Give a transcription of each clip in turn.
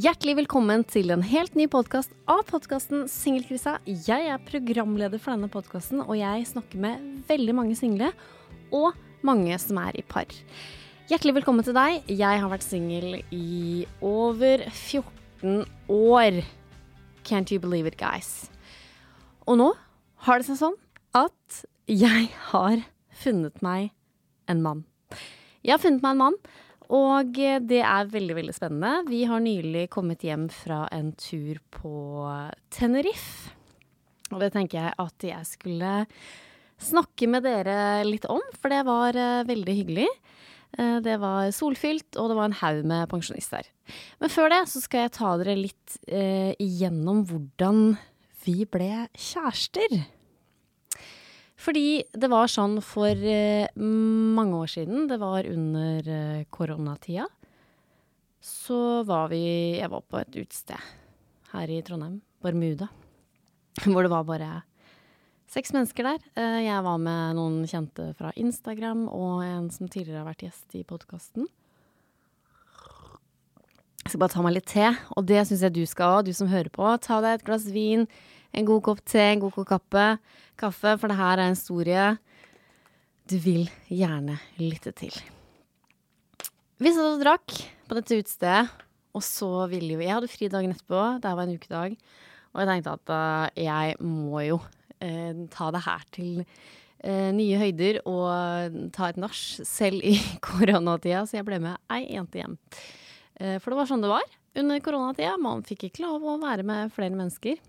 Hjertelig velkommen til en helt ny podkast av podkasten Singelkrisa. Jeg er programleder for denne podkasten, og jeg snakker med veldig mange single og mange som er i par. Hjertelig velkommen til deg. Jeg har vært singel i over 14 år. Can't you believe it, guys? Og nå har det seg sånn at jeg har funnet meg en mann. Jeg har funnet meg en mann, og det er veldig, veldig spennende. Vi har nylig kommet hjem fra en tur på Tenerife. Og det tenker jeg at jeg skulle snakke med dere litt om, for det var uh, veldig hyggelig. Uh, det var solfylt, og det var en haug med pensjonister. Men før det så skal jeg ta dere litt eh, igjennom hvordan vi ble kjærester. Fordi det var sånn for eh, mange år siden, det var under eh, koronatida, så var vi Jeg var på et utested her i Trondheim, Bermuda, hvor det var bare seks mennesker der. Eh, jeg var med noen kjente fra Instagram og en som tidligere har vært gjest i podkasten. Jeg skal bare ta meg litt te, og det syns jeg du skal du som hører på. Ta deg et glass vin, en god kopp te, en god kopp kaffe, for det her er en historie du vil gjerne lytte til. Vi satt og drakk på dette utestedet, og så ville jo Jeg hadde fri dagen etterpå, det var en ukedag, og jeg tenkte at uh, jeg må jo uh, ta det her til uh, nye høyder og ta et nach, selv i koronatida, så jeg ble med ei jente hjem. for det var sånn det var under koronatida. Man fikk ikke lov å være med flere mennesker.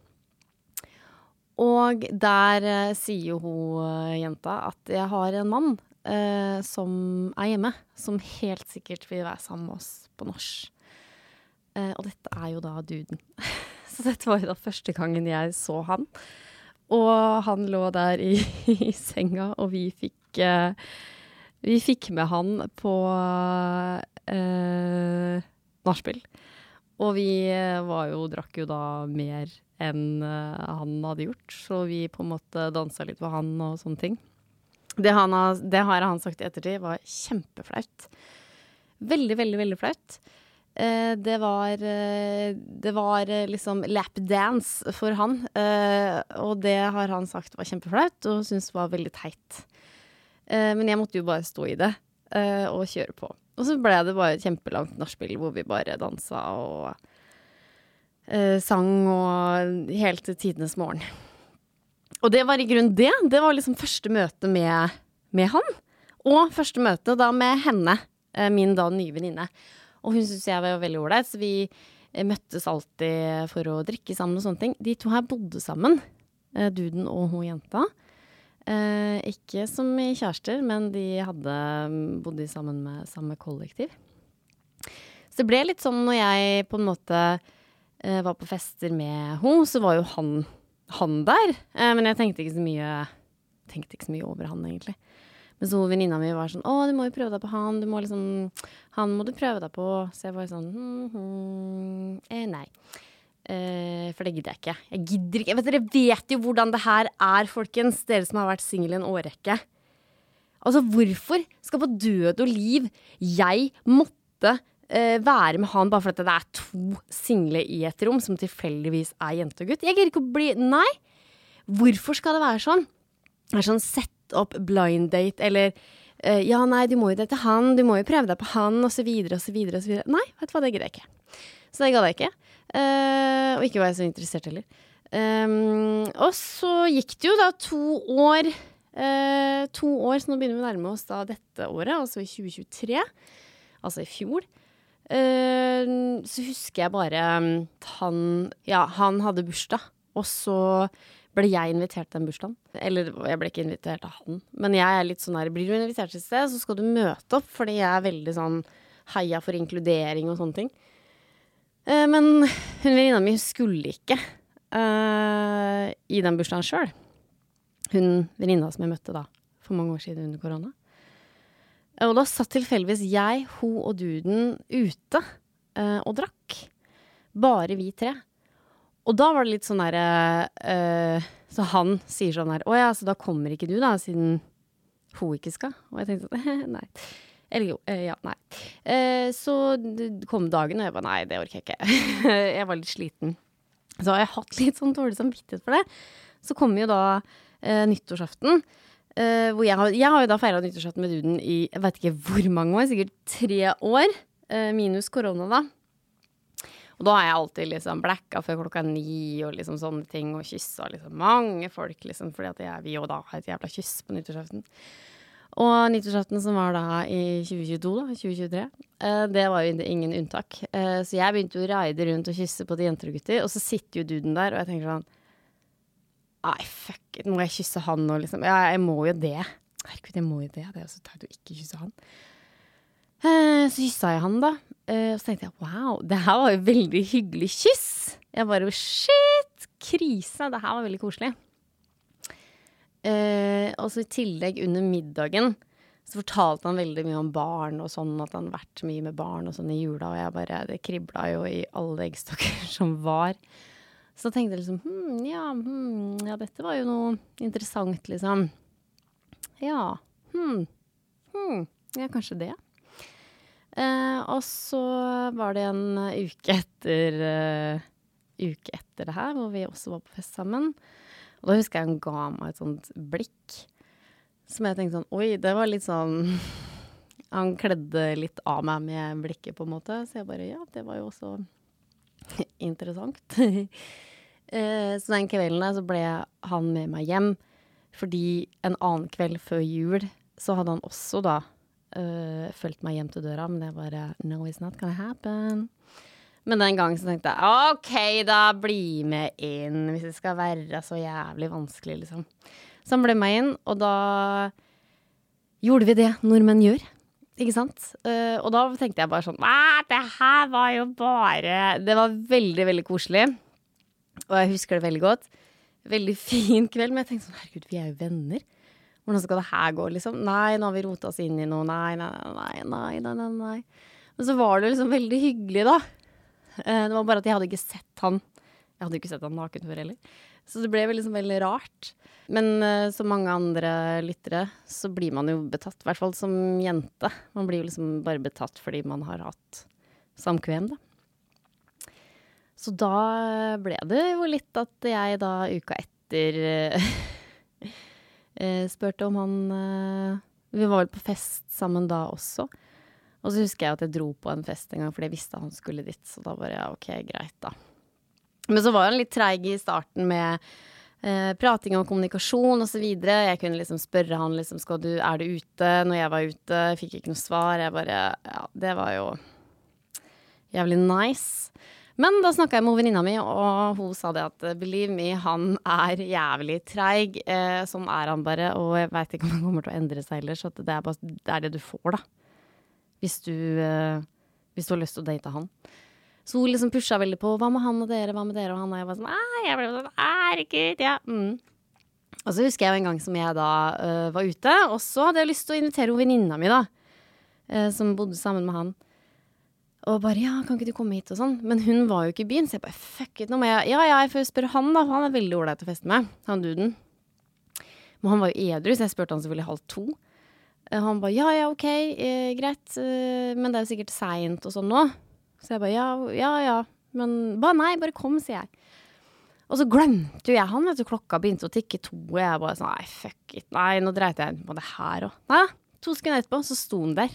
Og der uh, sier jo hun uh, jenta at jeg har en mann uh, som er hjemme, som helt sikkert vil være sammen med oss på nach. og dette er jo da duden. så dette var jo da første gangen jeg så han. Og han lå der i, i senga, og vi fikk Vi fikk med han på uh, nachspiel. Og vi var jo, drakk jo da mer enn uh, han hadde gjort. Så vi på en måte dansa litt for han og sånne ting. Det, han har, det har han sagt i ettertid var kjempeflaut. Veldig, veldig, veldig flaut. Uh, det var Det var liksom lapdance for han. og det har han sagt var kjempeflaut, og syntes var veldig teit. men jeg måtte jo bare stå i det og kjøre på. Og så ble det bare et kjempelangt nachspiel hvor vi bare dansa og uh, sang og helt til tidenes morgen. Og det var i grunnen det. Det var liksom første møte med, med han. Og første møte da med henne, eh, min da nye venninne. Og hun syntes jeg var veldig ålreit, så vi eh, møttes alltid for å drikke sammen og sånne ting. De to her bodde sammen, eh, duden og hun jenta. Eh, ikke som i kjærester, men de hadde mm, bodde sammen med samme kollektiv. Så det ble litt sånn når jeg på en måte eh, var på fester med henne, så var jo han, han der. Eh, men jeg tenkte ikke så mye Tenkte ikke så mye over han, egentlig. Men så venninna mi var sånn 'Å, du må jo prøve deg på han. Du må liksom Han må du prøve deg på.' Så jeg var sånn hm, hm, eh, Nei. Eh, for det gidder jeg ikke. Jeg gidder ikke. Vet, dere vet jo hvordan det her er, folkens. Dere som har vært single i en årrekke. Altså, hvorfor skal på død og liv jeg måtte eh, være med han bare fordi det er to single i et rom som tilfeldigvis er jente og gutt. Jeg gidder ikke å bli Nei! Hvorfor skal det være sånn? Det er sånn sett opp blind date, eller eh, ja, nei, du må jo det til han, du må jo prøve deg på han, og så videre. Nei, vet du hva, det gidder jeg ikke. Så det gadd jeg ikke. Uh, og ikke var jeg så interessert heller. Um, og så gikk det jo da to år. Uh, to år, så nå begynner vi å nærme oss da dette året, altså i 2023. Altså i fjor. Uh, så husker jeg bare at han Ja, han hadde bursdag, og så ble jeg invitert til den bursdagen. Eller jeg ble ikke invitert av han. Men jeg er litt sånn her, blir du invitert til et sted, så skal du møte opp. Fordi jeg er veldig sånn heia for inkludering og sånne ting. Eh, men hun venninna mi skulle ikke eh, i den bursdagen sjøl. Hun venninna som jeg møtte da for mange år siden under korona. Og da satt tilfeldigvis jeg, hun og duden ute eh, og drakk. Bare vi tre. Og da var det litt sånn derre uh, Så han sier sånn her Å ja, så da kommer ikke du, da, siden hun ikke skal? Og jeg tenkte Nei. Eller jo, uh, ja, nei. Uh, så kom dagen, og jeg bare nei, det orker jeg ikke. jeg var litt sliten. Så har jeg hatt litt sånn dårlig samvittighet for det. Så kommer jo da nyttårsaften. hvor jeg har, jeg har jo da feira nyttårsaften med duden i jeg vet ikke hvor mange år, sikkert tre år. minus korona, da. Og da har jeg alltid liksom blacka før klokka ni og liksom sånne ting, og kyssa liksom mange folk, liksom, fordi at jeg jo da ha et jævla kyss på nyttårsaften. Og nyttårsaften som var da i 2022, da, 2023, eh, det var jo ingen unntak. Eh, så jeg begynte å raide rundt og kysse på de jenter og gutter, og så sitter jo duden der, og jeg tenker sånn Nei, fuck it, må jeg kysse han nå, liksom? Ja, jeg må jo det. Herregud, jeg må jo det. Det er jo så teit å ikke kysse han. Eh, så kyssa jeg han, da. Uh, så tenkte jeg wow, det her var jo veldig hyggelig kyss. Jeg bare shit, krise. Det her var veldig koselig. Uh, og så i tillegg, under middagen, så fortalte han veldig mye om barn og sånn, at han har vært mye med barn og sånn i jula, og jeg bare Det kribla jo i alle eggstokker som var. Så da tenkte jeg liksom hm, ja, hm, ja, dette var jo noe interessant, liksom. Ja, hm, hm, ja, kanskje det. Eh, og så var det en uke etter, uh, uke etter det her, hvor vi også var på fest sammen. Og da husker jeg han ga meg et sånt blikk som jeg tenkte sånn Oi, det var litt sånn Han kledde litt av meg med blikket, på en måte. Så jeg bare Ja, det var jo også interessant. eh, så den kvelden der så ble han med meg hjem. Fordi en annen kveld før jul så hadde han også da uh, fulgt meg hjem til døra, men det bare No, it's not gonna happen. Men den gangen så tenkte jeg OK, da, bli med inn, hvis det skal være så jævlig vanskelig, liksom. Så han ble med inn, og da gjorde vi det nordmenn gjør. Ikke sant? Uh, og da tenkte jeg bare sånn Det her var jo bare Det var veldig, veldig koselig. Og jeg husker det veldig godt. Veldig fin kveld, men jeg tenkte sånn Herregud, vi er jo venner. Hvordan skal det her gå, liksom? Nei, nå har vi rota oss inn i noe. Nei, nei, nei, nei, nei, nei. Men så var det liksom veldig hyggelig, da. Eh, det var bare at jeg hadde ikke sett han. Jeg hadde ikke sett han naken før heller. Så det ble liksom veldig rart. Men uh, som mange andre lyttere, så blir man jo betatt. I hvert fall som jente. Man blir jo liksom bare betatt fordi man har hatt samkvem, da. Så da ble det jo litt at jeg da uka etter uh, spurte om han uh, Vi var vel på fest sammen da også. Og så husker jeg at jeg dro på en fest en gang fordi jeg visste han skulle dit. Så da bare ja, OK, greit, da. Men så var han litt treig i starten med eh, prating og kommunikasjon osv. Jeg kunne liksom spørre han liksom skal du, er du ute når jeg var ute. Fikk ikke noe svar. Jeg bare Ja, det var jo jævlig nice. Men da snakka jeg med venninna mi, og hun sa det at believe me, han er jævlig treig. Eh, sånn er han bare, og jeg veit ikke om han kommer til å endre seg heller. Så det er, bare, det er det du får, da. Hvis du, eh, hvis du har lyst til å date han. Så hun liksom pusha veldig på. Hva med han og dere, hva med dere og han? Og jeg var sånn jeg ble sånn, herregud, ja. Mm. Og så husker jeg jo en gang som jeg da uh, var ute, og så hadde jeg lyst til å invitere venninna mi, da. Uh, som bodde sammen med han. Og bare 'ja, kan ikke du komme hit?' og sånn. Men hun var jo ikke i byen, så jeg bare 'fuck it, nå må jeg Ja, ja, jeg får spørre han, da. for Han er veldig ålreit å feste med, han duden. Men han var jo edru, så jeg spurte han selvfølgelig halv to. Eh, han bare 'ja, ja, ok, eh, greit, eh, men det er jo sikkert seint og sånn nå'. Så jeg bare 'ja, ja, ja'. Men bare nei, bare kom, sier jeg. Og så glemte jo jeg han, vet du. Klokka begynte å tikke to, og jeg bare sånn Nei, fuck it. Nei, nå dreit jeg på det her òg. Nei. To sekunder etterpå så sto han der.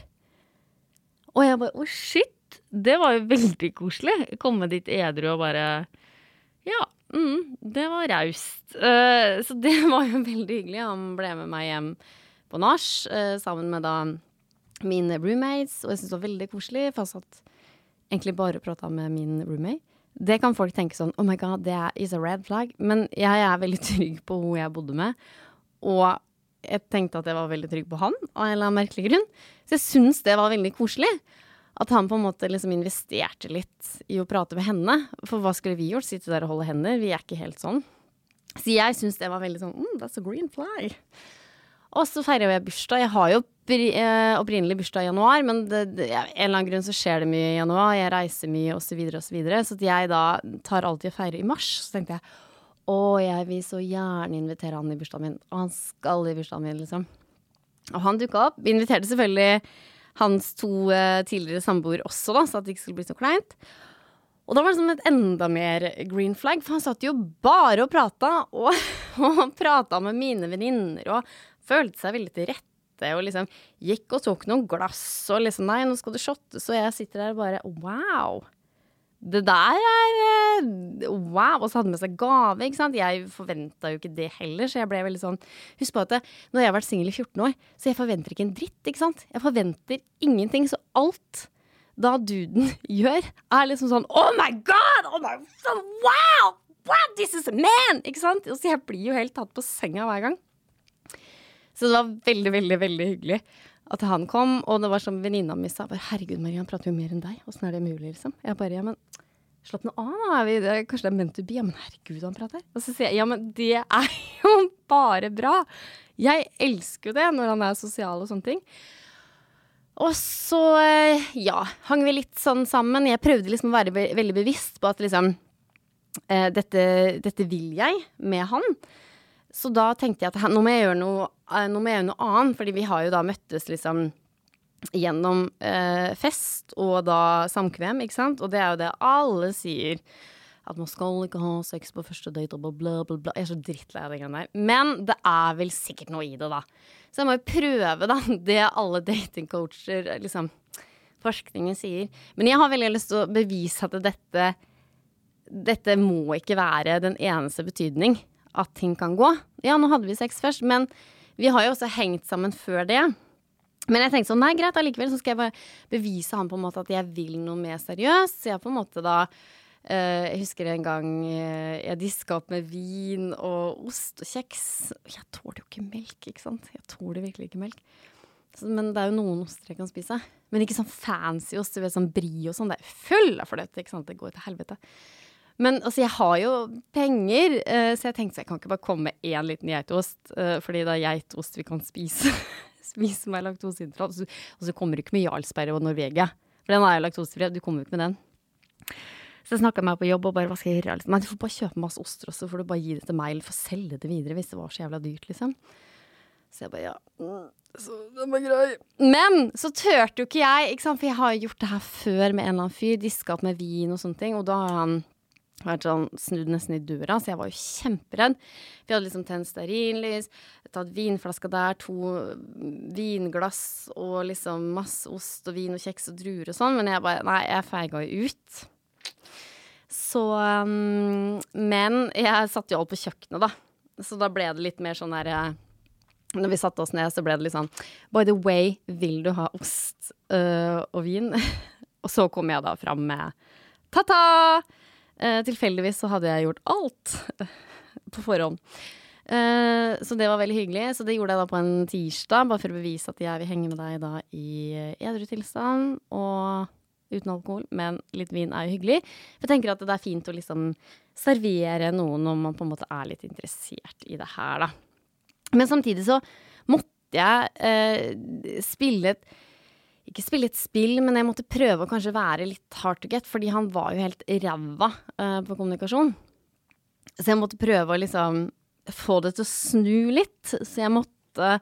Og jeg bare Å, shit det var jo veldig koselig. Komme dit edru og bare Ja, mm, det var raust. Uh, så det var jo veldig hyggelig. Han ble med meg hjem nach eh, sammen med da mine roommates, og jeg syntes det var veldig koselig. For jeg egentlig bare og prata med min roommate. Det kan folk tenke sånn Oh my god, det is a red flag. Men jeg er veldig trygg på hun jeg bodde med. Og jeg tenkte at jeg var veldig trygg på han, av en eller annen merkelig grunn. Så jeg syns det var veldig koselig. At han på en måte liksom investerte litt i å prate med henne. For hva skulle vi gjort? Sitte der og holde hender? Vi er ikke helt sånn. Så jeg syns det var veldig sånn mm, That's a green flag. Og så feirer jeg bursdag. Jeg har jo eh, opprinnelig bursdag i januar, men det, det, en eller annen grunn så skjer det mye i januar. Jeg reiser mye osv. Så, videre, og så, så jeg da tar alltid og feirer i mars. Så tenkte jeg å, jeg vil så gjerne invitere han i bursdagen min. Og han skal i bursdagen min, liksom. Og han dukka opp. Vi inviterte selvfølgelig hans to eh, tidligere samboere også, da, så at det ikke skulle bli så kleint. Og da var det som et enda mer green flag, for han satt jo bare og prata, og, og prata med mine venninner og følte seg veldig til rette og liksom gikk og tok noen glass og liksom Nei, nå skal du shotte. Så jeg sitter der og bare wow. Det der er eh, wow. Og så hadde med seg gave, ikke sant. Jeg forventa jo ikke det heller, så jeg ble veldig sånn Husk på at det, når jeg har vært singel i 14 år, så jeg forventer ikke en dritt, ikke sant. Jeg forventer ingenting, så alt da duden gjør, er liksom sånn Oh my God! Oh my, wow! Wow, this is a man! Ikke sant? Så jeg blir jo helt tatt på senga hver gang. Så det var veldig, veldig, veldig hyggelig at han kom. Og det var som venninna mi sa, bare, herregud Maria, han prater jo mer enn deg. Åssen er det mulig, liksom? Jeg bare, ja, men slapp nå av, da. Vi, det, kanskje det er meant to be. Ja, men herregud, han prater. Og så sier jeg, ja, men det er jo bare bra. Jeg elsker jo det når han er sosial og sånne ting. Og så, eh, ja, hang vi litt sånn sammen. Jeg prøvde liksom å være veldig bevisst på at liksom eh, dette, dette vil jeg med han. Så da tenkte jeg at nå må jeg gjøre noe, nå må jeg gjøre noe annet, fordi vi har jo da møttes liksom gjennom eh, fest og da samkvem, ikke sant. Og det er jo det alle sier. At man skal ikke ha sex på første date og bla, bla, bla. Jeg er så drittlei av den greia der. Men det er vel sikkert noe i det, da. Så jeg må jo prøve, da, det alle datingcoacher, liksom, forskningen sier. Men jeg har veldig lyst til å bevise at dette dette må ikke være den eneste betydning at ting kan gå. Ja, nå hadde vi sex først, men vi har jo også hengt sammen før det. Men jeg tenkte sånn, nei greit, allikevel så skal jeg bare bevise han på en måte at jeg vil noe mer seriøst. Så jeg på en måte da uh, Jeg husker en gang uh, jeg diska opp med vin og ost og kjeks. Jeg tåler jo ikke melk, ikke sant. Jeg tåler virkelig ikke melk. Men det er jo noen oster jeg kan spise. Men ikke sånn fancy ost, du vet sånn brie og sånn. Det er full av fløte, ikke sant. Det går til helvete. Men altså, jeg har jo penger, uh, så jeg tenkte så jeg kan ikke bare komme med én liten geitost, uh, fordi det er geitost vi kan spise. spise med laktoseintervall. Og, og, så kommer du ikke med Jarlsberg og Norvegia, for den er jo laktosefri. Du kommer jo ikke med den. Så jeg snakka med meg på jobb og bare hva skal jeg gjøre? Men du får bare kjøpe masse oster, og så får du bare gi det til meg, eller få selge det videre hvis det var så jævla dyrt, liksom. Så jeg bare ja. Mm, så den var grei. Men så turte jo ikke jeg, ikke sant? for jeg har gjort det her før med en eller annen fyr. Diska opp med vin og sånne ting. Og da har han vært sånn snudd nesten i døra, så jeg var jo kjemperedd. Vi hadde liksom tent stearinlys, tatt vinflaska der, to vinglass og liksom masse ost og vin og kjeks og druer og sånn, men jeg bare Nei, jeg feiga jo ut. Så um, Men jeg satte jo alt på kjøkkenet, da. Så da ble det litt mer sånn derre når vi satte oss ned, så ble det litt sånn By the way, vil du ha ost øh, og vin? og så kom jeg da fram med ta-ta! Uh, tilfeldigvis så hadde jeg gjort alt på forhånd. Uh, så det var veldig hyggelig. Så det gjorde jeg da på en tirsdag, bare for å bevise at jeg vil henge med deg da i edru tilstand og uten alkohol. Men litt vin er jo hyggelig. Jeg tenker at det er fint å liksom servere noen når man på en måte er litt interessert i det her, da. Men samtidig så måtte jeg eh, spille et ikke spille et spill, men jeg måtte prøve å kanskje være litt hard to get, fordi han var jo helt ræva uh, på kommunikasjon. Så jeg måtte prøve å liksom få det til å snu litt. Så jeg måtte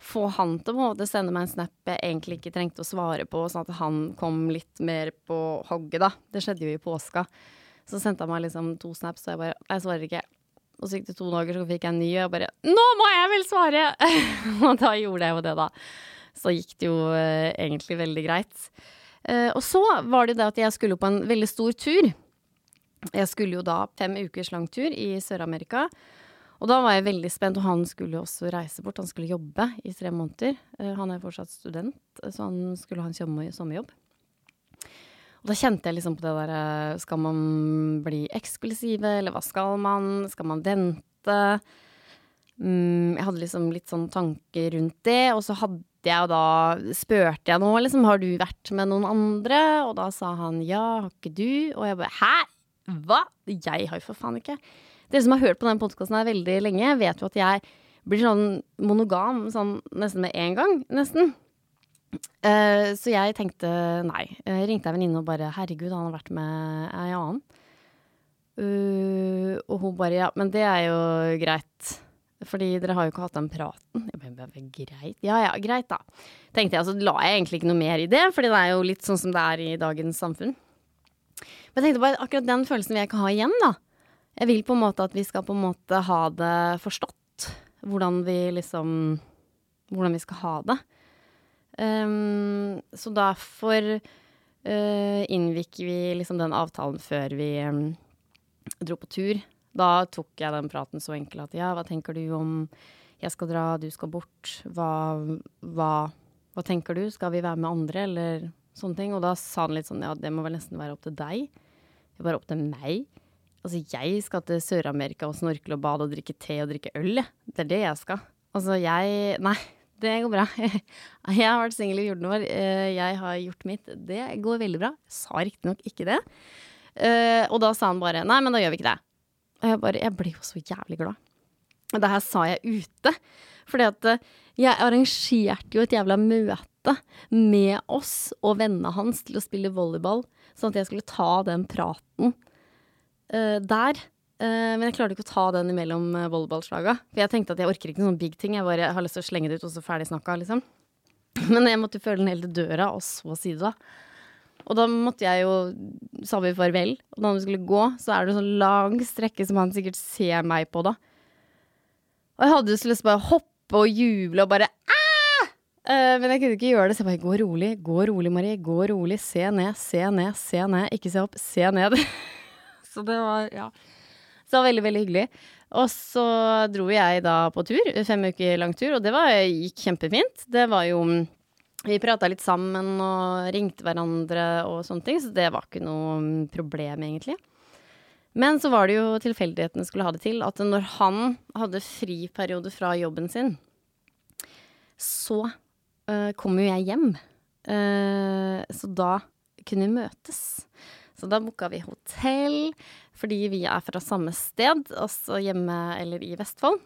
få han til å sende meg en snap jeg egentlig ikke trengte å svare på, sånn at han kom litt mer på hogget, da. Det skjedde jo i påska. Så sendte han meg liksom to snaps, og jeg bare Jeg svarer ikke. Og så gikk det to dager, så fikk jeg en ny, og jeg bare Nå må jeg vel svare! og da gjorde jeg jo det, da så gikk det jo eh, egentlig veldig greit. Eh, og så var det det at jeg skulle på en veldig stor tur. Jeg skulle jo da fem ukers lang tur i Sør-Amerika. Og da var jeg veldig spent, og han skulle jo også reise bort. Han skulle jobbe i tre måneder. Eh, han er fortsatt student, så han skulle ha en sommerjobb. Og da kjente jeg liksom på det derre Skal man bli eksklusive, eller hva skal man? Skal man vente? Mm, jeg hadde liksom litt sånn tanker rundt det, og så hadde jeg da Spurte jeg nå, liksom, har du vært med noen andre? Og da sa han ja, har ikke du? Og jeg bare hæ? Hva? Jeg har jo for faen ikke. Dere som har hørt på den podkasten her veldig lenge, vet jo at jeg blir sånn monogam sånn nesten med en gang. Nesten. Uh, så jeg tenkte nei. Jeg ringte ei venninne og bare herregud, han har vært med ei annen. Uh, og hun bare ja, men det er jo greit. Fordi dere har jo ikke hatt den praten. Jeg bare, greit. Ja ja, greit da. Tenkte jeg, så la jeg egentlig ikke noe mer i det, fordi det er jo litt sånn som det er i dagens samfunn. Men jeg tenkte bare akkurat den følelsen vil jeg ikke ha igjen, da. Jeg vil på en måte at vi skal på en måte ha det forstått. Hvordan vi liksom Hvordan vi skal ha det. Um, så derfor uh, inngikk vi liksom den avtalen før vi um, dro på tur. Da tok jeg den praten så enkel at ja, hva tenker du om jeg skal dra, du skal bort, hva, hva, hva tenker du, skal vi være med andre, eller sånne ting. Og da sa han litt sånn ja, det må vel nesten være opp til deg. Det bare opp til meg. Altså, jeg skal til Sør-Amerika og snorkle og bade og drikke te og drikke øl, Det er det jeg skal. Altså, jeg Nei, det går bra. Jeg har vært singel i 14 år. Eh, jeg har gjort mitt. Det går veldig bra. Jeg sa riktignok ikke det. Eh, og da sa han bare nei, men da gjør vi ikke det. Og jeg bare Jeg ble jo så jævlig glad. Og det her sa jeg ute. Fordi at eh, jeg arrangerte jo et jævla møte med oss og vennene hans til å spille volleyball, sånn at jeg skulle ta den praten uh, der. Uh, men jeg klarte ikke å ta den imellom volleyballslaga. For jeg tenkte at jeg orker ikke noen big ting. Jeg bare har lyst til å slenge det ut, og så ferdig snakka, liksom. Men jeg måtte føle den hele døra, og så si det, da. Og da måtte jeg jo Sa vi farvel, og da vi skulle gå, så er det en sånn lang strekke som han sikkert ser meg på, da. Og jeg hadde jo så lyst til å bare hoppe og juble og bare Uh, men jeg kunne ikke gjøre det, så jeg bare gå rolig, gå rolig, Marie. Gå rolig. Se ned, se ned, se ned. Ikke se opp, se ned. så det var Ja. Så det var veldig, veldig hyggelig. Og så dro jeg da på tur, fem uker lang tur, og det var, gikk kjempefint. Det var jo Vi prata litt sammen og ringte hverandre og sånne ting, så det var ikke noe problem, egentlig. Men så var det jo tilfeldighetene skulle ha det til, at når han hadde friperiode fra jobben sin, så uh, kom jo jeg hjem. Uh, så da kunne vi møtes. Så da booka vi hotell, fordi vi er fra samme sted, altså hjemme eller i Vestfold.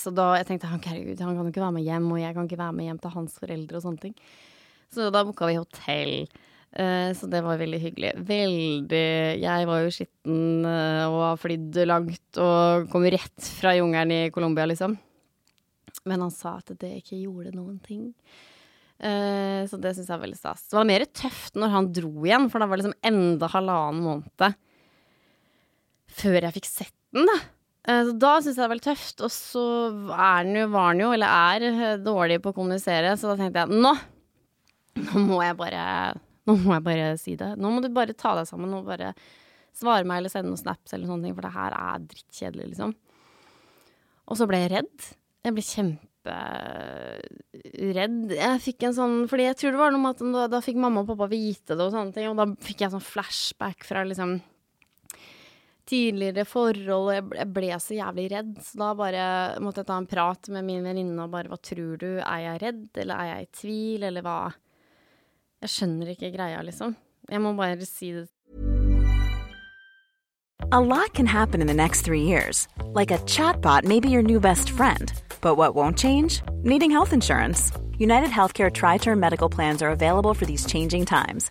Så da jeg tenkte jeg herregud, han kan jo ikke være med hjem, og jeg kan ikke være med hjem til hans foreldre og sånne ting. Så da booka vi hotell. Uh, så det var veldig hyggelig. Veldig Jeg var jo skitten uh, og har flydd langt og kom rett fra jungelen i Colombia, liksom. Men han sa at det ikke gjorde noen ting. Uh, så det syns jeg er veldig stas. Det var mer tøft når han dro igjen, for da var det liksom enda halvannen måned før jeg fikk sett den, da. Så da syns jeg det var veldig tøft. Og så er den jo, var han jo, eller er, dårlig på å kommunisere, så da tenkte jeg nå, nå må jeg bare nå må jeg bare si det. Nå må du bare ta deg sammen og bare svare meg eller sende noen snaps eller sånne ting, for det her er drittkjedelig, liksom. Og så ble jeg redd. Jeg ble kjemperedd. Jeg fikk en sånn Fordi jeg tror det var noe med at da, da fikk mamma og pappa vite det og sånne ting, og da fikk jeg sånn flashback fra liksom tidligere forhold, og jeg ble så jævlig redd. Så da bare måtte jeg ta en prat med min venninne og bare hva tror du, er jeg redd, eller er jeg i tvil, eller hva Jeg skjønner ikke greia, liksom. Jeg må bare si det. A lot can happen in the next three years. Like a chatbot may be your new best friend. But what won't change? Needing health insurance. United Healthcare Tri Term Medical Plans are available for these changing times.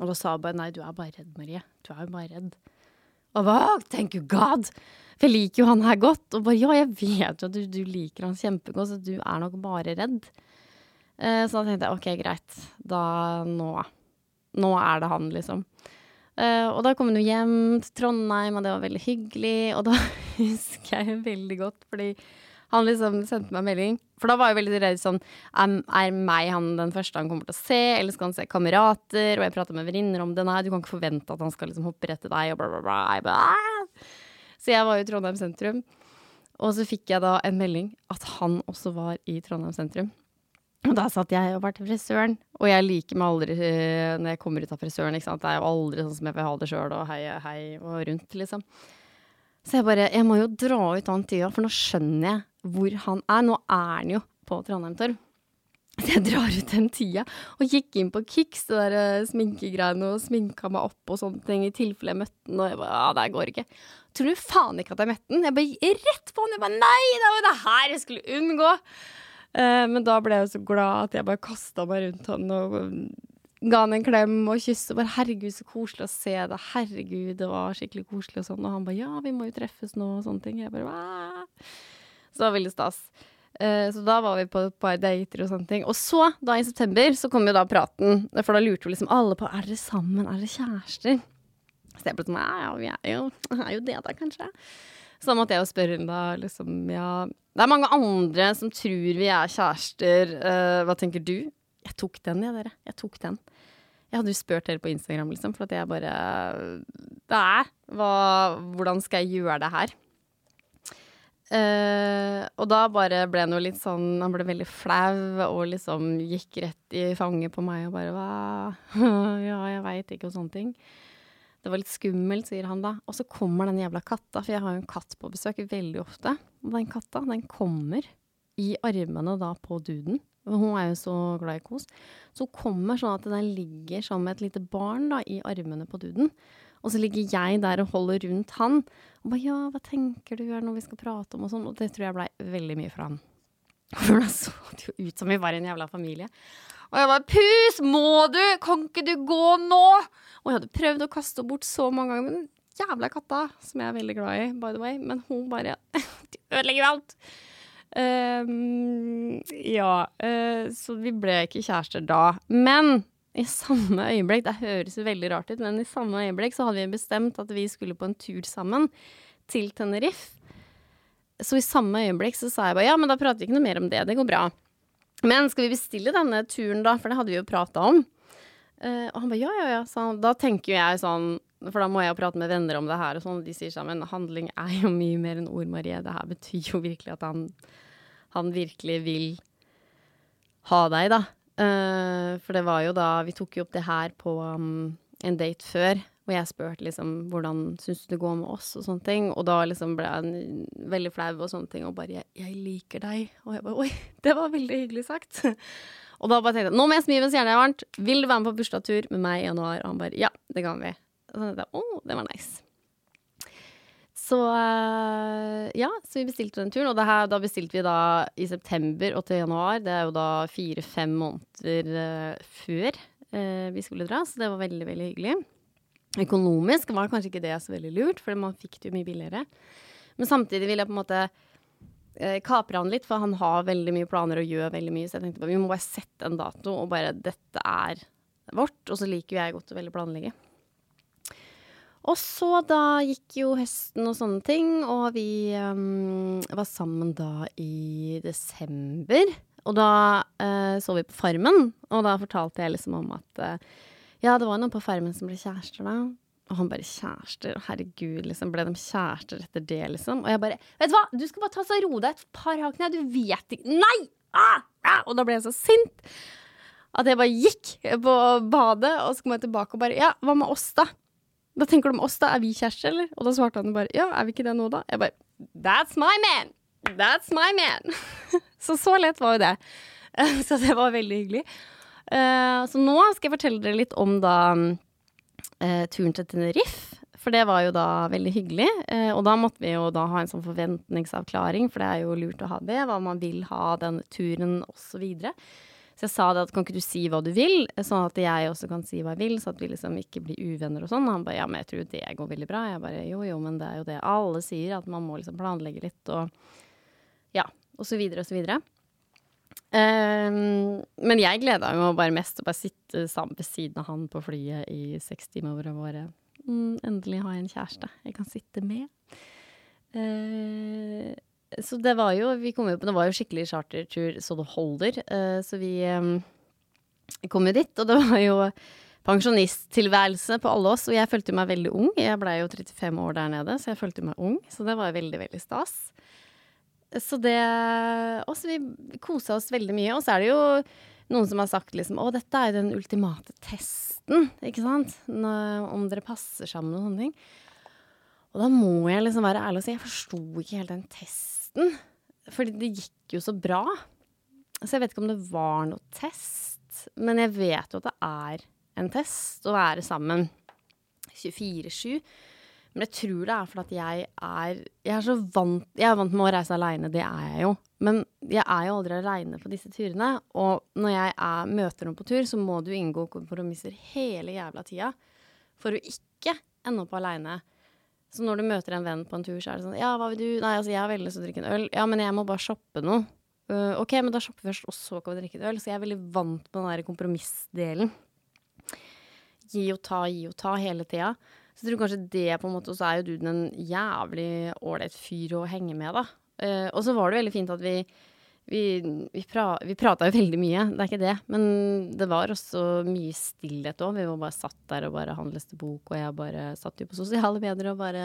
Og da sa hun bare nei, du er bare redd, Marie. Du er jo bare redd. Og hva? Thank you God! For jeg liker jo han her godt. Og bare ja, jeg vet jo at du, du liker han kjempegodt, så du er nok bare redd. Eh, så da tenkte jeg ok, greit. Da nå Nå er det han, liksom. Eh, og da kom hun jo hjem til Trondheim, og det var veldig hyggelig. Og da husker jeg veldig godt, fordi han liksom sendte meg melding. For da var jeg veldig redd sånn Er, meg han den første han kommer til å se, eller skal han se kamerater? Og jeg prata med venninner om det. Nei, du kan ikke forvente at han skal liksom hoppe rett til deg, og bla, bla, bla. Jeg «Ah!» så jeg var jo i Trondheim sentrum. Og så fikk jeg da en melding at han også var i Trondheim sentrum. Og da satt jeg og var til frisøren, og jeg liker meg aldri eh, når jeg kommer ut av frisøren. ikke sant? Det er jo aldri sånn som jeg vil ha det sjøl, og hei, hei og rundt, liksom. Så jeg bare Jeg må jo dra ut den tida, for nå skjønner jeg hvor han er. Nå er han jo på Trondheim Torv. Så jeg drar ut den tida, og gikk inn på Kicks, det der uh, sminkegreiene, og sminka meg opp og sånne ting, i tilfelle jeg møtte den, og jeg bare Ja, det går ikke. Tror du faen ikke at jeg møtte den? Jeg bare rett på den, jeg bare Nei, det var det her jeg skulle unngå! Uh, men da ble jeg så glad at jeg bare kasta meg rundt han og ga han en klem og kyss. Og bare 'herregud, så koselig å se deg', 'herregud, det var skikkelig koselig', og sånn. Og han bare 'ja, vi må jo treffes nå', og sånne ting. Jeg bare Wah! Så det var veldig stas. Eh, så da var vi på et par dater og sånne ting. Og så, da i september, så kom jo da praten. For da lurte jo liksom alle på er dere sammen, er dere kjærester. Så jeg ble sånn ja, ja, vi er jo, er jo det da, kanskje. Så da måtte jeg jo spørre henne da, liksom, ja Det er mange andre som tror vi er kjærester. Uh, hva tenker du? Jeg tok den, jeg, dere. Jeg tok den. Jeg hadde jo spurt dere på Instagram, liksom, for at jeg bare Det er hva, Hvordan skal jeg gjøre det her? Eh, og da bare ble han jo litt sånn Han ble veldig flau og liksom gikk rett i fanget på meg og bare hva Ja, jeg veit ikke, og sånne ting. Det var litt skummelt, sier han da. Og så kommer den jævla katta, for jeg har jo en katt på besøk veldig ofte. Og den katta, den kommer i armene da på duden. Hun er jo så glad i kos. Så hun kommer sånn at den ligger som et lite barn da i armene på duden. Og så ligger jeg der og holder rundt han. Og bare ja, hva tenker du, er det noe vi skal prate om og sånn. Og det tror jeg blei veldig mye for han. For da så det jo ut som vi var en jævla familie. Og jeg bare Pus, må du? Kan ikke du gå nå? Og jeg hadde prøvd å kaste henne bort så mange ganger. Men jævla katta, som jeg er veldig glad i, by the way, men hun bare De ødelegger alt. Um, ja, uh, så vi ble ikke kjærester da. Men i samme øyeblikk, det høres jo veldig rart ut, men i samme øyeblikk så hadde vi bestemt at vi skulle på en tur sammen til Tenerife. Så i samme øyeblikk så sa jeg bare ja, men da prater vi ikke noe mer om det, det går bra. Men skal vi bestille denne turen, da? For det hadde vi jo prata om. Uh, og han bare ja, ja, ja. Så da tenker jo jeg sånn For da må jeg jo prate med venner om det her, og sånn. De sier sånn Men handling er jo mye mer enn ord, Marie. Det her betyr jo virkelig at han, han virkelig vil ha deg, da. Uh, for det var jo da Vi tok jo opp det her på um, en date før. Og jeg spurte liksom hvordan syns du det går med oss, og sånne ting. Og da liksom ble jeg veldig flau og sånne ting, og bare jeg, jeg, liker deg'. Og jeg bare 'oi, det var veldig hyggelig sagt'. og da bare tenkte jeg 'nå må jeg smi mens hjernen er varmt'. 'Vil du være med på bursdagstur med meg i januar?' Og han bare 'ja, det kan vi'. Og så tenkte jeg 'å, det var nice'. Så ja, så vi bestilte den turen. Og her, da bestilte vi da i september og til januar. Det er jo da fire-fem måneder uh, før uh, vi skulle dra, så det var veldig, veldig hyggelig. Økonomisk var kanskje ikke det så veldig lurt, for man fikk det jo mye billigere. Men samtidig vil jeg på en måte kaper han litt, for han har veldig mye planer og gjør veldig mye. Så jeg tenkte bare vi må bare sette en dato, og bare dette er vårt. Og så liker jo jeg godt å veldig planlegge. Og så da gikk jo høsten og sånne ting, og vi um, var sammen da i desember. Og da uh, så vi på Farmen, og da fortalte jeg liksom om at uh, ja, det var noen på Farmen som ble kjærester, da. Og han bare kjærester, herregud, liksom. Ble de kjærester etter det, liksom? Og jeg bare Vet du hva, du skal bare ta så ro deg et par hakk ned, du vet ikke Nei! Ah! Ah! Og da ble jeg så sint at jeg bare gikk på badet, og så kom jeg tilbake og bare Ja, hva med oss, da? Da tenker du om oss, da? Er vi kjærester, eller? Og da svarte han bare ja, er vi ikke det nå, da? Jeg bare That's my man! That's my man! så så lett var jo det. så det var veldig hyggelig. Uh, så nå skal jeg fortelle dere litt om da uh, turen til Tenerife. for det var jo da veldig hyggelig. Uh, og da måtte vi jo da ha en sånn forventningsavklaring, for det er jo lurt å ha det, hva man vil ha den turen osv. Så, videre. Så jeg sa det at kan ikke du si hva du vil, sånn at jeg også kan si hva jeg vil, så at vi liksom ikke blir uvenner og sånn. Og han bare ja, men jeg tror det går veldig bra. Jeg bare jo jo, men det er jo det alle sier, at man må liksom planlegge litt og ja, og så videre og så videre. Um, men jeg gleda meg bare mest til å bare sitte sammen ved siden av han på flyet i seks timer jeg bare mm, Endelig har jeg en kjæreste jeg kan sitte med. Uh, så det var jo Vi kom jo på Det var jo skikkelig chartertur så det holder. Uh, så vi um, kom jo dit, og det var jo pensjonisttilværelse på alle oss. Og jeg følte meg veldig ung. Jeg blei jo 35 år der nede, så jeg følte meg ung. Så det var veldig, veldig stas. Så det Også vi kosa oss veldig mye. Og så er det jo noen som har sagt liksom Å, dette er jo den ultimate testen, ikke sant? Når, om dere passer sammen og sånne ting. Og da må jeg liksom være ærlig og si jeg forsto ikke helt den testen. Fordi det gikk jo så bra. Så jeg vet ikke om det var noe test. Men jeg vet jo at det er en test å være sammen 24-7. Men jeg tror det er fordi at jeg er Jeg er så vant Jeg er vant med å reise aleine, det er jeg jo. Men jeg er jo aldri aleine på disse turene. Og når jeg er, møter noen på tur, så må du inngå kompromisser hele jævla tida for å ikke ende opp aleine. Så når du møter en venn på en tur, så er det sånn Ja, hva vil du? Nei, altså, jeg har veldig lyst til å drikke en øl. Ja, men jeg må bare shoppe noe. Uh, OK, men da shopper vi først, og så kan vi drikke en øl. Så jeg er veldig vant med den der kompromissdelen. Gi og ta, gi og ta hele tida. Så jeg tror kanskje det på en måte, Og så er jo du en jævlig ålreit fyr å henge med, da. Uh, og så var det veldig fint at vi vi, vi, pra, vi prata jo veldig mye, det er ikke det. Men det var også mye stillhet òg. Vi var bare satt der og bare han leste bok, og jeg bare satt jo på sosiale medier og bare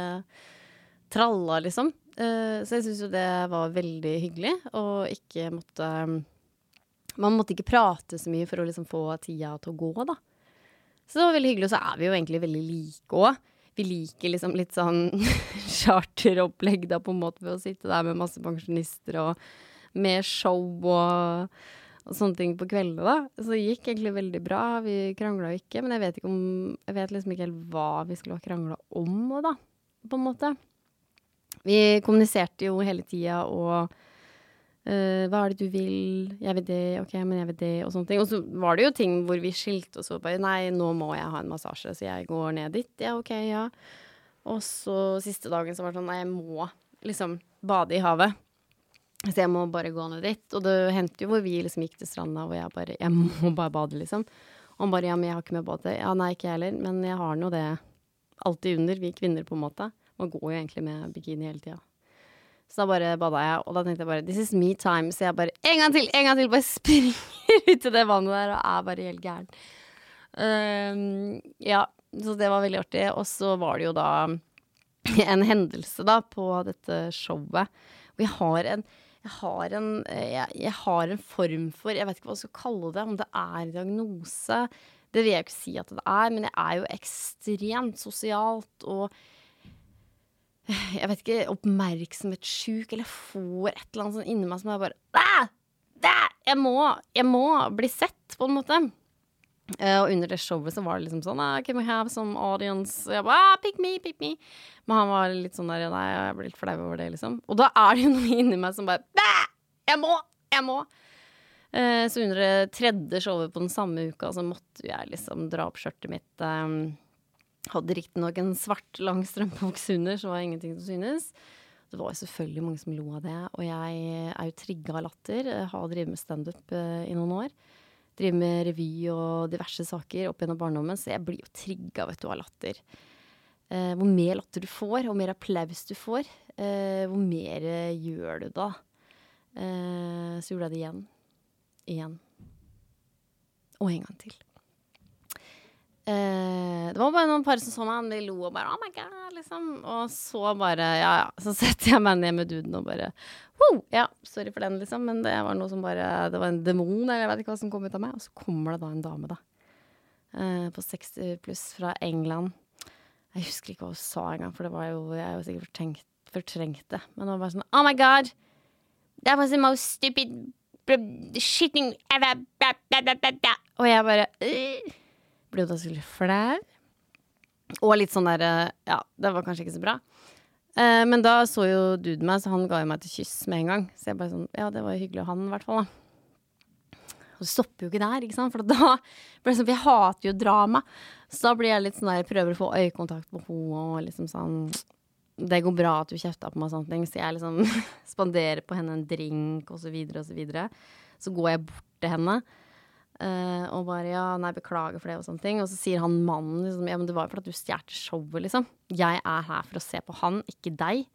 tralla, liksom. Uh, så jeg syns jo det var veldig hyggelig, og ikke måtte Man måtte ikke prate så mye for å liksom få tida til å gå, da. Så det var veldig hyggelig. Og så er vi jo egentlig veldig like òg. Vi liker liksom litt sånn charteropplegg da, på en måte, ved å sitte der med masse pensjonister og med show og, og sånne ting på kveldene, da. Så det gikk egentlig veldig bra. Vi krangla ikke, men jeg vet, ikke om, jeg vet liksom ikke helt hva vi skulle ha krangla om, da, på en måte. Vi kommuniserte jo hele tida og Uh, hva er det du vil? Jeg vil det, ok, men jeg vil det, og sånne ting. Og så var det jo ting hvor vi skilte oss og bare nei, nå må jeg ha en massasje, så jeg går ned dit. Ja, ok, ja. Og så siste dagen så var det sånn nei, jeg må liksom bade i havet. Så jeg må bare gå ned dit. Og det hendte jo hvor vi liksom gikk til stranda hvor jeg bare Jeg må bare bade, liksom. Og han bare ja, men jeg har ikke med bade. Ja, nei, ikke jeg heller. Men jeg har nå det alltid under, vi kvinner, på en måte. Man går jo egentlig med bikini hele tida. Så da bare bada jeg, og da tenkte jeg bare This is me time. Så jeg bare en gang til, en gang til! Bare springer ut i det vannet der og er bare helt gæren. Um, ja, så det var veldig artig. Og så var det jo da en hendelse da på dette showet. Jeg har en jeg har, en, jeg, jeg har en form for Jeg vet ikke hva jeg skal kalle det. Om det er en diagnose. Det vil jeg ikke si at det er, men jeg er jo ekstremt sosialt og jeg vet ikke, oppmerksomhetssjuk, eller får et eller annet sånn inni meg som er bare! Æ! Jeg, må, jeg må bli sett, på en måte. Uh, og under det showet så var det liksom sånn ah, Can we have some audience? Og jeg bare ah, pick me, pick me. Men han var litt sånn der Nei, jeg ble litt flau over det, liksom. Og da er det jo noe inni meg som bare Bæ! Jeg må! Jeg må! Uh, så under det tredje showet på den samme uka så måtte jeg liksom dra opp skjørtet mitt. Um, hadde riktignok en svart, lang strømpebukse under, så var det ingenting som synes. Det var selvfølgelig mange som lo av det, og jeg er jo trigga av latter. Jeg har drevet med standup uh, i noen år. Driver med revy og diverse saker opp gjennom barndommen, så jeg blir jo trigga vet du, av latter. Eh, hvor mer latter du får, hvor mer applaus du får, eh, hvor mer gjør du da? så gjorde jeg det igjen. Igjen. Og en gang til. Eh, det var bare noen par som så meg, de lo og bare 'oh my god', liksom. Og så bare, ja ja. Så setter jeg meg ned med duden og bare Wow! Ja, sorry for den, liksom, men det var noe som bare Det var en demon, eller jeg vet ikke hva som kom ut av meg. Og så kommer det da en dame, da. Eh, på 60 pluss fra England. Jeg husker ikke hva hun sa engang, for det var jo, jeg jo sikkert fortrengt det. Men det var bare sånn Oh my god! That was the most stupid shitting ever Og jeg bare øh ble jo da selvfølgelig flau. Og litt sånn der eh, Ja, det var kanskje ikke så bra. Eh, men da så jo dude meg, så han ga jo meg et kyss med en gang. Så jeg bare sånn Ja, det var jo hyggelig av han, i hvert fall, da. Og det stopper jo ikke der, ikke sant? for da blir det sånn For jeg hater jo drama. Så da blir jeg litt sånn der, prøver å få øyekontakt med henne og liksom sånn Det går bra at du kjefta på meg og sånne ting, så jeg liksom spanderer på henne en drink og så og så videre. Så går jeg bort til henne. Uh, og bare ja, nei, beklager for det og sånne ting. Og så sier han mannen liksom ja, men det var jo fordi du stjal showet, liksom. Jeg er her for å se på han, ikke deg.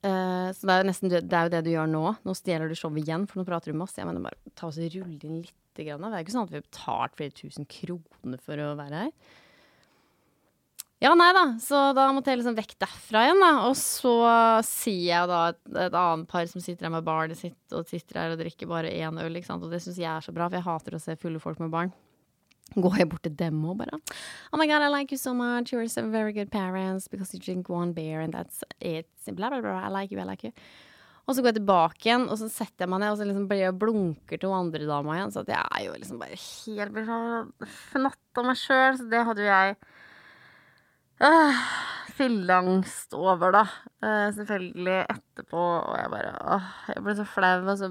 Uh, så det er jo nesten det, er jo det du gjør nå. Nå stjeler du showet igjen, for nå prater du med oss. Jeg mener bare ta oss og rulle inn litt. grann. Det er ikke sånn at vi har betalt flere tusen kroner for å være her. Ja, nei da. Så da måtte jeg liksom vekk derfra igjen, da. Og så sier jeg da et, et annet par som sitter her med barnet sitt og sitter her og drikker bare én øl, ikke sant. Og det syns jeg er så bra, for jeg hater å se fulle folk med barn. Går jeg bort til dem og bare Oh my god, I like you so much. You're some very good parents because you drink one beer and that's it. Bla, bla, bla. I like you, I like you. Og så går jeg tilbake igjen, og så setter jeg meg ned og så liksom blir jeg blunker til hun andre dama igjen. Så jeg er jo liksom bare helt sånn fnatt av meg sjøl. Så det hadde jo jeg øh, fylleangst over, da. Uh, selvfølgelig etterpå, og jeg bare åh, jeg ble så flau. Altså,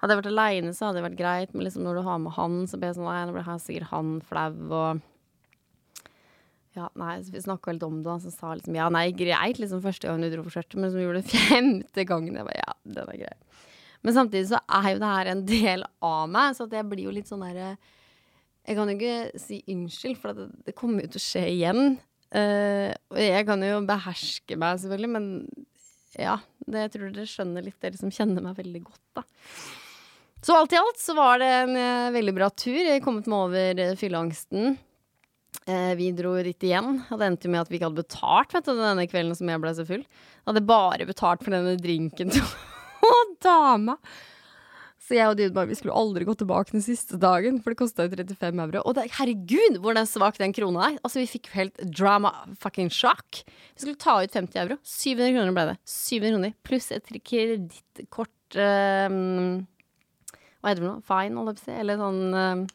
hadde jeg vært aleine, så hadde det vært greit, men liksom når du har med han, så blir jeg sånn Nei, nå blir sikkert han flau, og ja, nei, vi snakka litt om det, og så sa liksom ja, nei, greit, liksom første gang du dro for skjørtet, men så gjorde det femte gangen. Jeg bare ja, den er grei. Men samtidig så er jo det her en del av meg, så jeg blir jo litt sånn derre Jeg kan jo ikke si unnskyld, for det, det kommer jo til å skje igjen. Uh, jeg kan jo beherske meg, selvfølgelig, men ja. Det, jeg tror dere skjønner litt, dere som kjenner meg veldig godt, da. Så alt i alt så var det en uh, veldig bra tur. Jeg kommet meg over uh, fylleangsten. Vi dro dit igjen. Og det endte med at vi ikke hadde betalt vet du, denne kvelden som jeg ble så full. Jeg hadde bare betalt for denne drinken til dama. Så jeg og Dude vi skulle aldri gå tilbake den siste dagen, for det kosta jo 35 euro. Og det, herregud, hvor den svak den krona er! Altså, vi fikk helt drama fucking shock. Vi skulle ta ut 50 euro. 700 kroner ble det. 700 kroner pluss et kredittkort um, Hva heter det noe? Fine, holdt jeg på å si. Eller sånn um,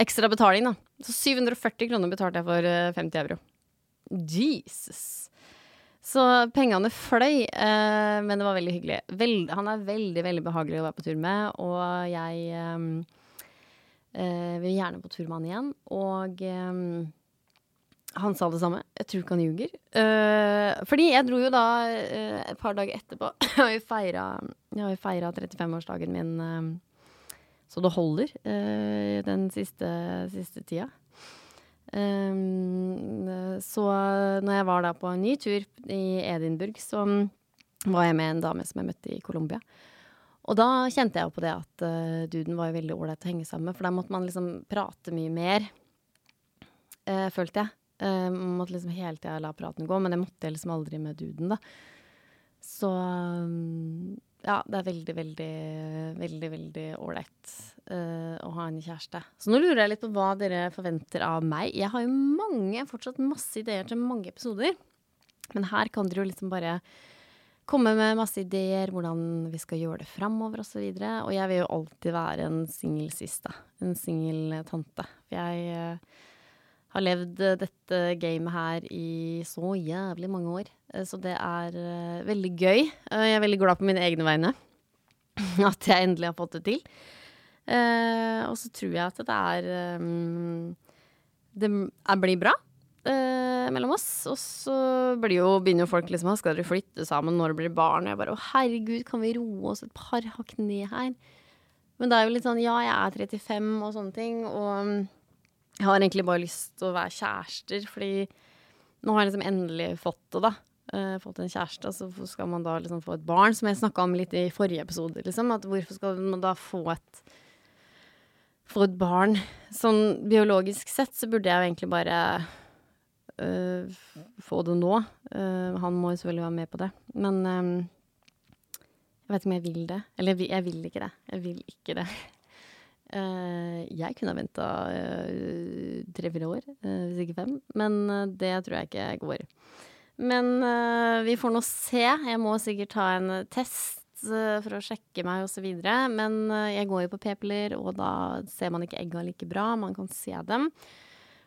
ekstra betaling, da. Så 740 kroner betalte jeg for 50 eh, euro. Jesus. Så pengene fløy, eh, men det var veldig hyggelig. Veld, han er veldig, veldig behagelig å være på tur med, og jeg eh, eh, vil gjerne på tur med han igjen. Og eh, han sa det samme. Jeg tror ikke han ljuger. Uh, fordi jeg dro jo da uh, et par dager etterpå. og feira 35-årsdagen min uh, så det holder den siste, siste tida. Um, så når jeg var da på en ny tur i Edinburgh, så var jeg med en dame som jeg møtte i Colombia. Og da kjente jeg jo på det at uh, duden var jo veldig ålreit å henge sammen med, for da måtte man liksom prate mye mer, uh, følte jeg. Uh, måtte liksom hele tida la praten gå, men det måtte jeg liksom aldri med duden, da. Så um, ja, det er veldig, veldig, veldig veldig ålreit uh, å ha en kjæreste. Så nå lurer jeg litt på hva dere forventer av meg. Jeg har jo mange, fortsatt masse ideer til mange episoder. Men her kan dere jo liksom bare komme med masse ideer, hvordan vi skal gjøre det framover osv. Og, så og jeg vil jo alltid være en singel siste. En singel tante. For jeg uh, har levd dette gamet her i så jævlig mange år. Eh, så det er uh, veldig gøy. Jeg er veldig glad på mine egne vegne. at jeg endelig har fått det til. Og så tror jeg at det er Det blir bra mellom oss. Og så jo, begynner jo folk liksom Skal dere flytte sammen? Når blir barn? Og jeg bare Å, herregud, kan vi roe oss et par hakk ned her? Men det er jo litt sånn Ja, jeg er 35 og sånne ting. Og jeg har egentlig bare lyst til å være kjærester, fordi nå har jeg liksom endelig fått det, da. Uh, fått en kjæreste, og så skal man da liksom få et barn, som jeg snakka om litt i forrige episode, liksom. At hvorfor skal man da få et få et barn? Sånn biologisk sett så burde jeg jo egentlig bare uh, få det nå. Uh, han må jo selvfølgelig være med på det. Men um, jeg vet ikke om jeg vil det. Eller jeg vil ikke det. Jeg vil ikke det. Uh, jeg kunne ha venta uh, tre-fire år, uh, hvis ikke fem. Men det tror jeg ikke går. Men vi får nå se. Jeg må sikkert ta en test for å sjekke meg osv. Men jeg går jo på p-piller, og da ser man ikke egga like bra. Man kan se dem.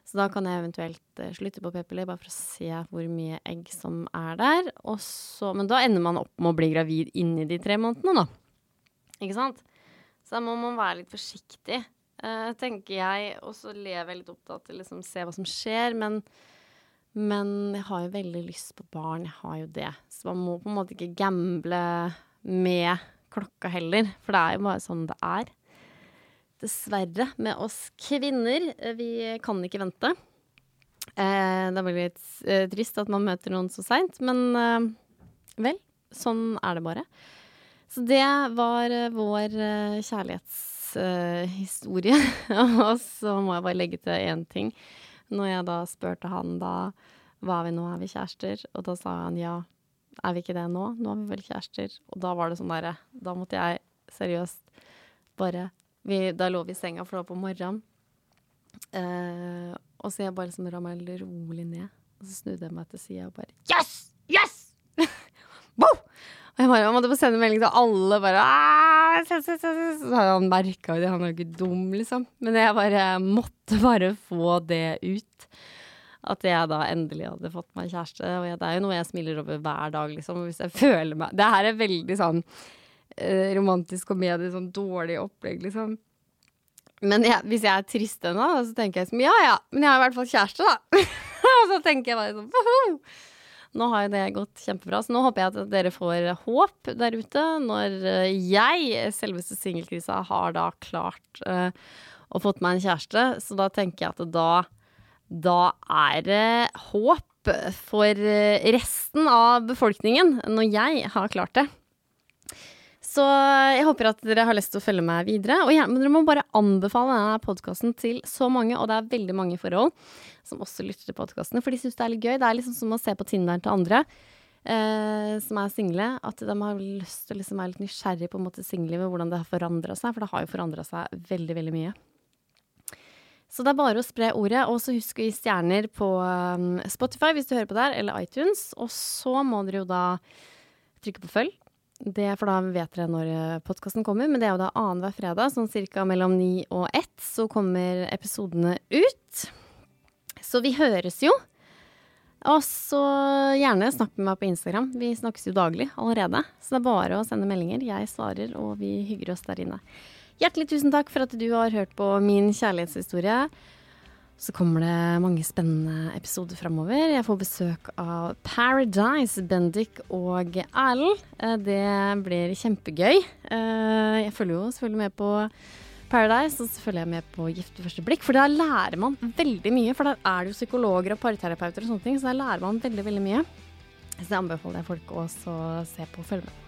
Så da kan jeg eventuelt slutte på p-piller bare for å se hvor mye egg som er der. Så, men da ender man opp med å bli gravid inni de tre månedene, da. Ikke sant? Så da må man være litt forsiktig, uh, tenker jeg. Og så lever jeg litt opptatt til å liksom, se hva som skjer. Men, men jeg har jo veldig lyst på barn. Jeg har jo det. Så man må på en måte ikke gamble med klokka heller. For det er jo bare sånn det er dessverre, med oss kvinner. Eh, vi kan ikke vente. Eh, det er eh, trist at man møter noen så seint, men vel, sånn er det bare. Så det var eh, vår eh, kjærlighetshistorie. og så må jeg bare legge til én ting. Når jeg da spurte han da var vi nå, er vi kjærester? Og da sa han ja. Er vi ikke det nå? Nå er vi vel kjærester. Og da var det sånn derre Da måtte jeg seriøst bare vi, da lå vi i senga, for det var på morgenen. Uh, og så jeg bare liksom ramla rolig ned. Og så snudde jeg meg til sida og bare Yes! Og jeg bare, måtte få sende melding til alle. bare, Så hadde han merka det, han er jo ikke dum, liksom. Men jeg bare måtte bare få det ut. At jeg da endelig hadde fått meg kjæreste. Og jeg, det er jo noe jeg smiler over hver dag, liksom. Hvis jeg føler meg Det her er veldig sånn eh, romantisk komedie, sånn dårlig opplegg, liksom. Men jeg, hvis jeg er trist ennå, så tenker jeg sånn Ja ja, men jeg har i hvert fall kjæreste, da. og så tenker jeg bare sånn! Nå har jo det gått kjempebra, så nå håper jeg at dere får håp der ute. Når eh, jeg, selveste singelkrisa, har da klart uh, å fått meg en kjæreste. Så da tenker jeg at da, da er det håp for resten av befolkningen, når jeg har klart det. Så jeg håper at dere har lyst til å følge meg videre. Og ja, dere må bare anbefale denne podkasten til så mange, og det er veldig mange forhold som også lytter til podkastene, for de syns det er litt gøy. Det er liksom som å se på Tinderen til andre eh, som er single, at de har lyst til å liksom være litt nysgjerrig på en måte singellivet, hvordan det har forandra seg, for det har jo forandra seg veldig, veldig mye. Så det er bare å spre ordet. Og så husk å gi stjerner på um, Spotify hvis du hører på der, eller iTunes. Og så må dere jo da trykke på følg det, for da vet dere når eh, podkasten kommer, men det er jo da annenhver fredag, sånn cirka mellom ni og ett, så kommer episodene ut. Så vi høres jo. Og så gjerne snakk med meg på Instagram. Vi snakkes jo daglig allerede. Så det er bare å sende meldinger. Jeg svarer, og vi hygger oss der inne. Hjertelig tusen takk for at du har hørt på min kjærlighetshistorie. Så kommer det mange spennende episoder framover. Jeg får besøk av Paradise, Bendik og Erlend. Eh, det blir kjempegøy. Eh, jeg følger jo selvfølgelig med på Paradise, og så følger jeg med på Gift ved første blikk. For der lærer man veldig mye. For der er det jo psykologer og parterapeuter og sånne ting, så der lærer man veldig, veldig mye. Så det anbefaler jeg folk å se på og følge med.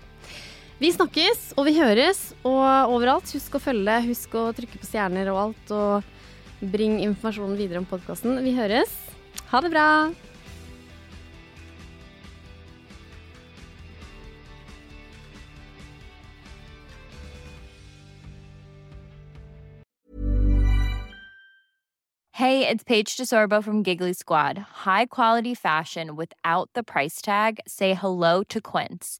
Vi snakkes, og vi høres. Og overalt, husk å følge, husk å trykke på stjerner og alt. og Bring informasjonen videre om podkasten. Vi høres. Ha det bra! Hey, it's Paige DeSorbo from Giggly Squad. High quality fashion without the price tag. Say hello to Quince.